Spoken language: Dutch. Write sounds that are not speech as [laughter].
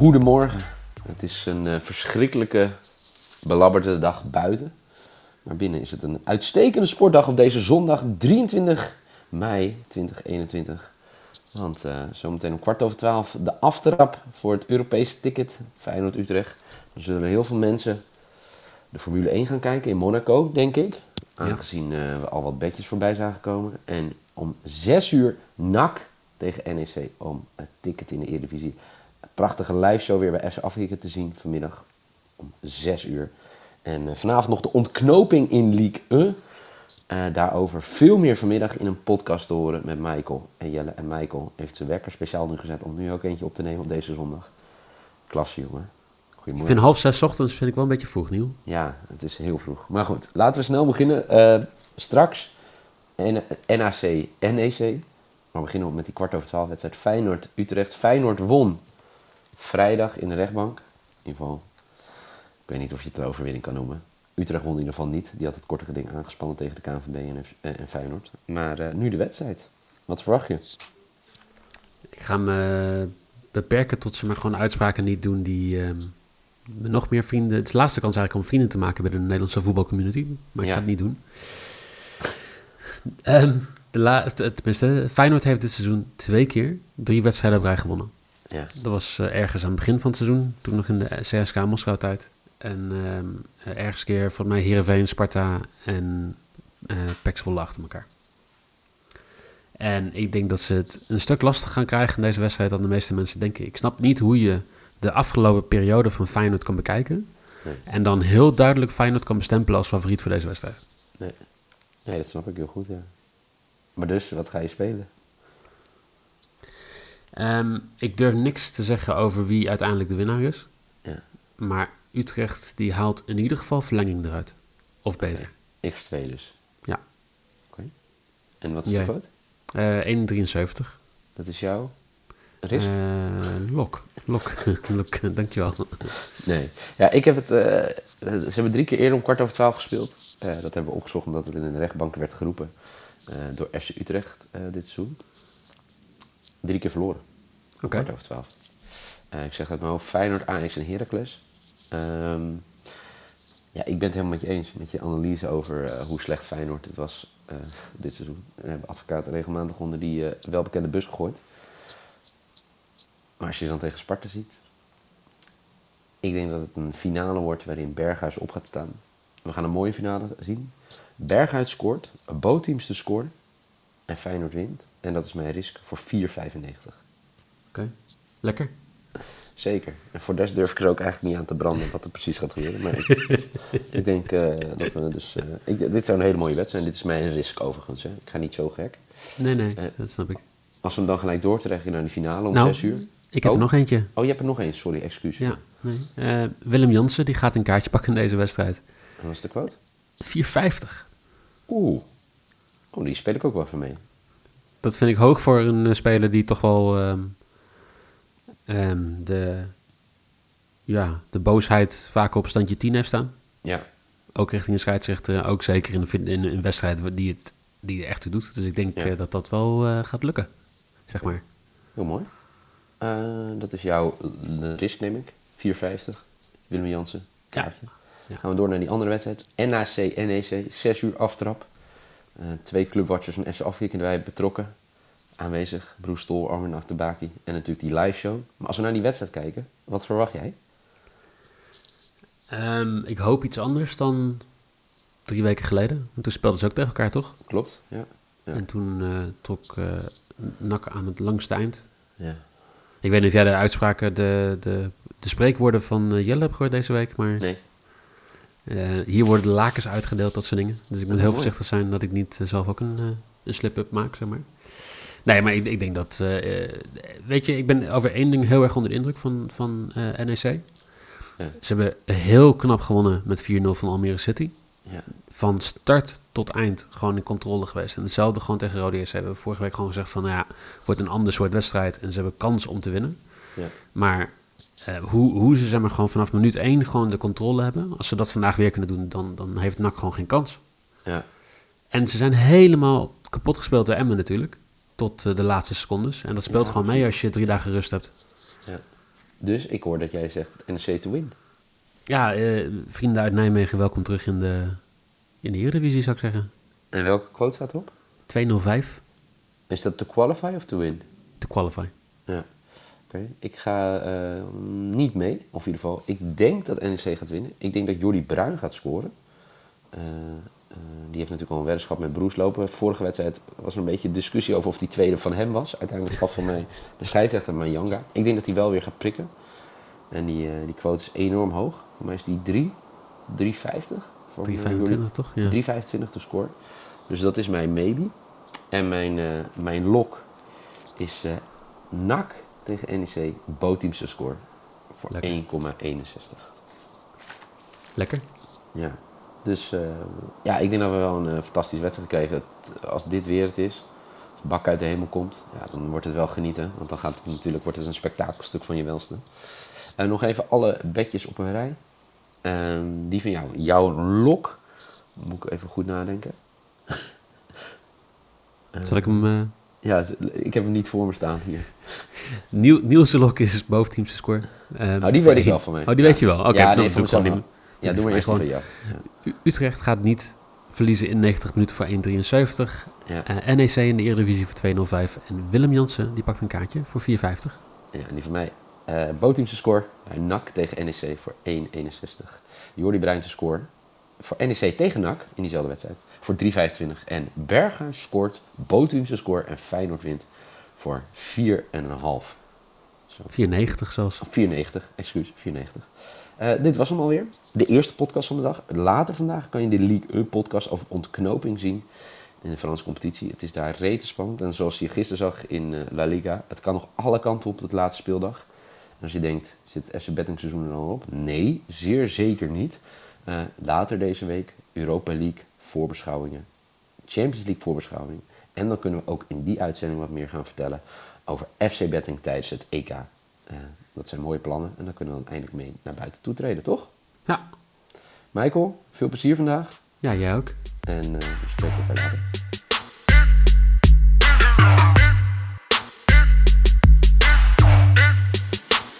Goedemorgen. Het is een uh, verschrikkelijke, belabberde dag buiten. Maar binnen is het een uitstekende sportdag op deze zondag 23 mei 2021. Want uh, zometeen om kwart over twaalf de aftrap voor het Europese ticket Feyenoord-Utrecht. Dan zullen heel veel mensen de Formule 1 gaan kijken in Monaco, denk ik. Aangezien uh, we al wat bedjes voorbij zagen komen. En om 6 uur NAC tegen NEC om het ticket in de Eredivisie. Prachtige live show weer bij FC Afrika te zien vanmiddag om 6 uur. En uh, vanavond nog de ontknoping in League 1. Uh, daarover veel meer vanmiddag in een podcast te horen met Michael. En Jelle en Michael heeft zijn wekker speciaal nu gezet om nu ook eentje op te nemen op deze zondag. Klasse jongen. Ik vind half zes ochtends vind ik wel een beetje vroeg, Nieuw. Ja, het is heel vroeg. Maar goed, laten we snel beginnen. Uh, straks NAC, NEC. Maar we beginnen met die kwart over twaalf wedstrijd Feyenoord-Utrecht. Feyenoord won vrijdag in de rechtbank. In ieder geval, ik weet niet of je het een overwinning kan noemen. Utrecht won in ieder geval niet. Die had het korte geding aangespannen tegen de KNVB en, en Feyenoord. Maar uh, nu de wedstrijd. Wat verwacht je? Ik ga me beperken tot ze maar gewoon uitspraken niet doen die uh, nog meer vrienden... Het is de laatste kans eigenlijk om vrienden te maken bij de Nederlandse voetbalcommunity. Maar ik ja. ga het niet doen. Um, de laatste, tenminste, Feyenoord heeft dit seizoen twee keer drie wedstrijden op rij gewonnen. Ja. Dat was uh, ergens aan het begin van het seizoen, toen nog in de CSK Moskou tijd. En uh, ergens keer, volgens mij, Heerenveen, Sparta en uh, Pek Zwolle achter elkaar. En ik denk dat ze het een stuk lastiger gaan krijgen in deze wedstrijd dan de meeste mensen denken. Ik snap niet hoe je de afgelopen periode van Feyenoord kan bekijken. Nee. En dan heel duidelijk Feyenoord kan bestempelen als favoriet voor deze wedstrijd. Nee. nee, dat snap ik heel goed, ja. Maar dus, wat ga je spelen? Um, ik durf niks te zeggen over wie uiteindelijk de winnaar is. Ja. Maar Utrecht die haalt in ieder geval verlenging eruit. Of beter. Okay. X2 dus. Ja. Oké. Okay. En wat is de groot? Uh, 1,73. Dat is jouw risk? Uh, lok. Lok. [laughs] Lok. Dankjewel. Nee. Ja, ik heb het... Uh, ze hebben drie keer eerder om kwart over twaalf gespeeld. Dat hebben we opgezocht omdat het in de rechtbank werd geroepen. Door FC Utrecht dit seizoen. Drie keer verloren. Oké. Okay. over twaalf. Uh, ik zeg uit mijn hoofd Feyenoord, Ajax en Heracles. Um, ja, ik ben het helemaal met je eens. Met je analyse over hoe slecht Feyenoord het was dit seizoen. We hebben advocaten regelmatig onder die welbekende bus gegooid. Maar als je dan tegen Sparta ziet... Ik denk dat het een finale wordt waarin Berghuis op gaat staan. We gaan een mooie finale zien. Berghuis scoort, bootteams te scoren en Feyenoord wint. En dat is mijn risk voor 4,95. Oké, okay. lekker. Zeker. En voor des durf ik er ook eigenlijk niet aan te branden wat er precies gaat gebeuren. Maar ik, [laughs] ik denk uh, dat we dus... Uh, ik, dit zou een hele mooie wedstrijd zijn. Dit is mijn risk overigens. Hè. Ik ga niet zo gek. Nee, nee, uh, dat snap ik. Als we hem dan gelijk doortrekken naar de finale om nou, 6 uur. Ik heb oh. er nog eentje. Oh, je hebt er nog één. Sorry, excuus. Ja, nee. Willem Jansen die gaat een kaartje pakken in deze wedstrijd. En wat is de quote? 4,50. Oeh. Oh, die speel ik ook wel even mee. Dat vind ik hoog voor een uh, speler die toch wel um, um, de, ja, de boosheid vaak op standje 10 heeft staan. Ja. Ook richting de scheidsrechter. Ook zeker in een, in een wedstrijd die het die er echt toe doet. Dus ik denk Ja. uh, dat dat wel uh, gaat lukken. Zeg maar. Heel mooi. Uh, dat is jouw risk, neem ik. 4,50. Willem Jansen. Kaartje. Ja. Gaan we door naar die andere wedstrijd. NAC, NEC. 6 uur aftrap. Uh, twee clubwatchers van FC Afrika erbij betrokken. Aanwezig. Broes Stol, Armin Achterbaki. En natuurlijk die live show. Maar als we naar die wedstrijd kijken, wat verwacht jij? Um, ik hoop iets anders dan drie weken geleden. Want toen speelden ze ook tegen elkaar, toch? Klopt, ja. ja. En toen uh, trok uh, Nak aan het langste eind. Ja. Ik weet niet of jij de uitspraken, de, de, de spreekwoorden van Jelle hebt gehoord deze week, maar... Nee. Uh, hier worden de lakens uitgedeeld, dat soort dingen. Dus ik moet Oh, heel mooi. voorzichtig zijn dat ik niet uh, zelf ook een, uh, een slip-up maak, zeg maar. Nee, maar ik, ik denk dat... weet je, ik ben over één ding heel erg onder de indruk van, van NEC. Ja. Ze hebben heel knap gewonnen met 4-0 van Almere City. Ja. Van start tot eind gewoon in controle geweest. En hetzelfde gewoon tegen Rode JC. We hebben vorige week gewoon gezegd van... Nou ja, het wordt een ander soort wedstrijd en ze hebben kans om te winnen. Ja. Maar uh, hoe, hoe ze zeg maar, gewoon vanaf minuut 1 gewoon de controle hebben. Als ze dat vandaag weer kunnen doen, dan, dan heeft NAC gewoon geen kans. Ja. En ze zijn helemaal kapot gespeeld door Emmen natuurlijk. Tot uh, de laatste secondes. En dat speelt Ja, gewoon mee als je drie dagen rust hebt. Ja. Dus ik hoor dat jij zegt NEC to win. Ja, eh, vrienden uit Nijmegen, welkom terug in de, in de Eredivisie, zou ik zeggen. En welke quote staat erop? 205 Is dat to qualify of to win? te qualify. Ja. Ik ga eh, niet mee. Of in ieder geval, ik denk dat NEC gaat winnen. Ik denk dat Jordi Bruin gaat scoren. Eh, eh, die heeft natuurlijk al een weddenschap met Broes lopen. Vorige wedstrijd was er een beetje discussie over of die tweede van hem was. Uiteindelijk gaf van mij de scheidsrechter Manjanga. Ik denk dat hij wel weer gaat prikken. En die, die quote is enorm hoog. Voor mij is die 3, 3,50. Voor, eh, Jordi- 325 toch? Ja. 3,25 te scoren. Dus dat is mijn maybe. En mijn, mijn lock is eh NAC tegen NEC. Bootteamse score. Voor Lekker. 1,61. Lekker. Ja. Dus eh, ja, ik denk dat we wel een eh, fantastische wedstrijd. Het- als dit weer het is, als bak uit de hemel komt, ja, dan wordt het wel genieten. Want dan gaat het natuurlijk wordt het een spektakelstuk van je welste. En nog even alle bedjes op een rij. Ehm, die van jou. Jouw lok. Moet ik even goed nadenken. [laughs] Zal ik hem... eh Ja, ik heb hem niet voor me staan hier. Nieuw, Niels de Lok is boventeamse score. Nou, die weet ik wel van mij. Oh, die Ja. weet je wel. Oké, ja, dan nee, doe van ik gewoon wel. Ja, doe maar voor eerst gewoon- jou. U- Utrecht gaat niet verliezen in 90 minuten voor 1,73. Ja. Eh, NEC in de Eredivisie voor 2,05. En Willem Jansen, die pakt een kaartje voor 4,50. Ja, en die van mij. Bootteamse score bij NAC tegen NEC voor 1,61. Jordi Bruin te score voor NEC tegen NAC in diezelfde wedstrijd voor 3,25. En Berga scoort Bootteamse score en Feyenoord wint voor 4,5. Zo. 4,90 zelfs. Of 4,90, excuus, 4,90. Eh, dit was hem alweer. De eerste podcast van de dag. Later vandaag kan je de League 1 podcast over ontknoping zien in de Franse competitie. Het is daar rete spannend. En zoals je gisteren zag in eh, La Liga, het kan nog alle kanten op de laatste speeldag. En als je denkt, zit het FC Betting seizoen er dan op? Nee, zeer zeker niet. Eh, later deze week Europa League voorbeschouwingen. Champions League voorbeschouwing. En dan kunnen we ook in die uitzending wat meer gaan vertellen over FC Betting tijdens het EK. Eh, dat zijn mooie plannen en daar kunnen we dan eindelijk mee naar buiten toe treden, toch? Ja. Michael, veel plezier vandaag ja, jij ook. en eh we spreken elkaar later.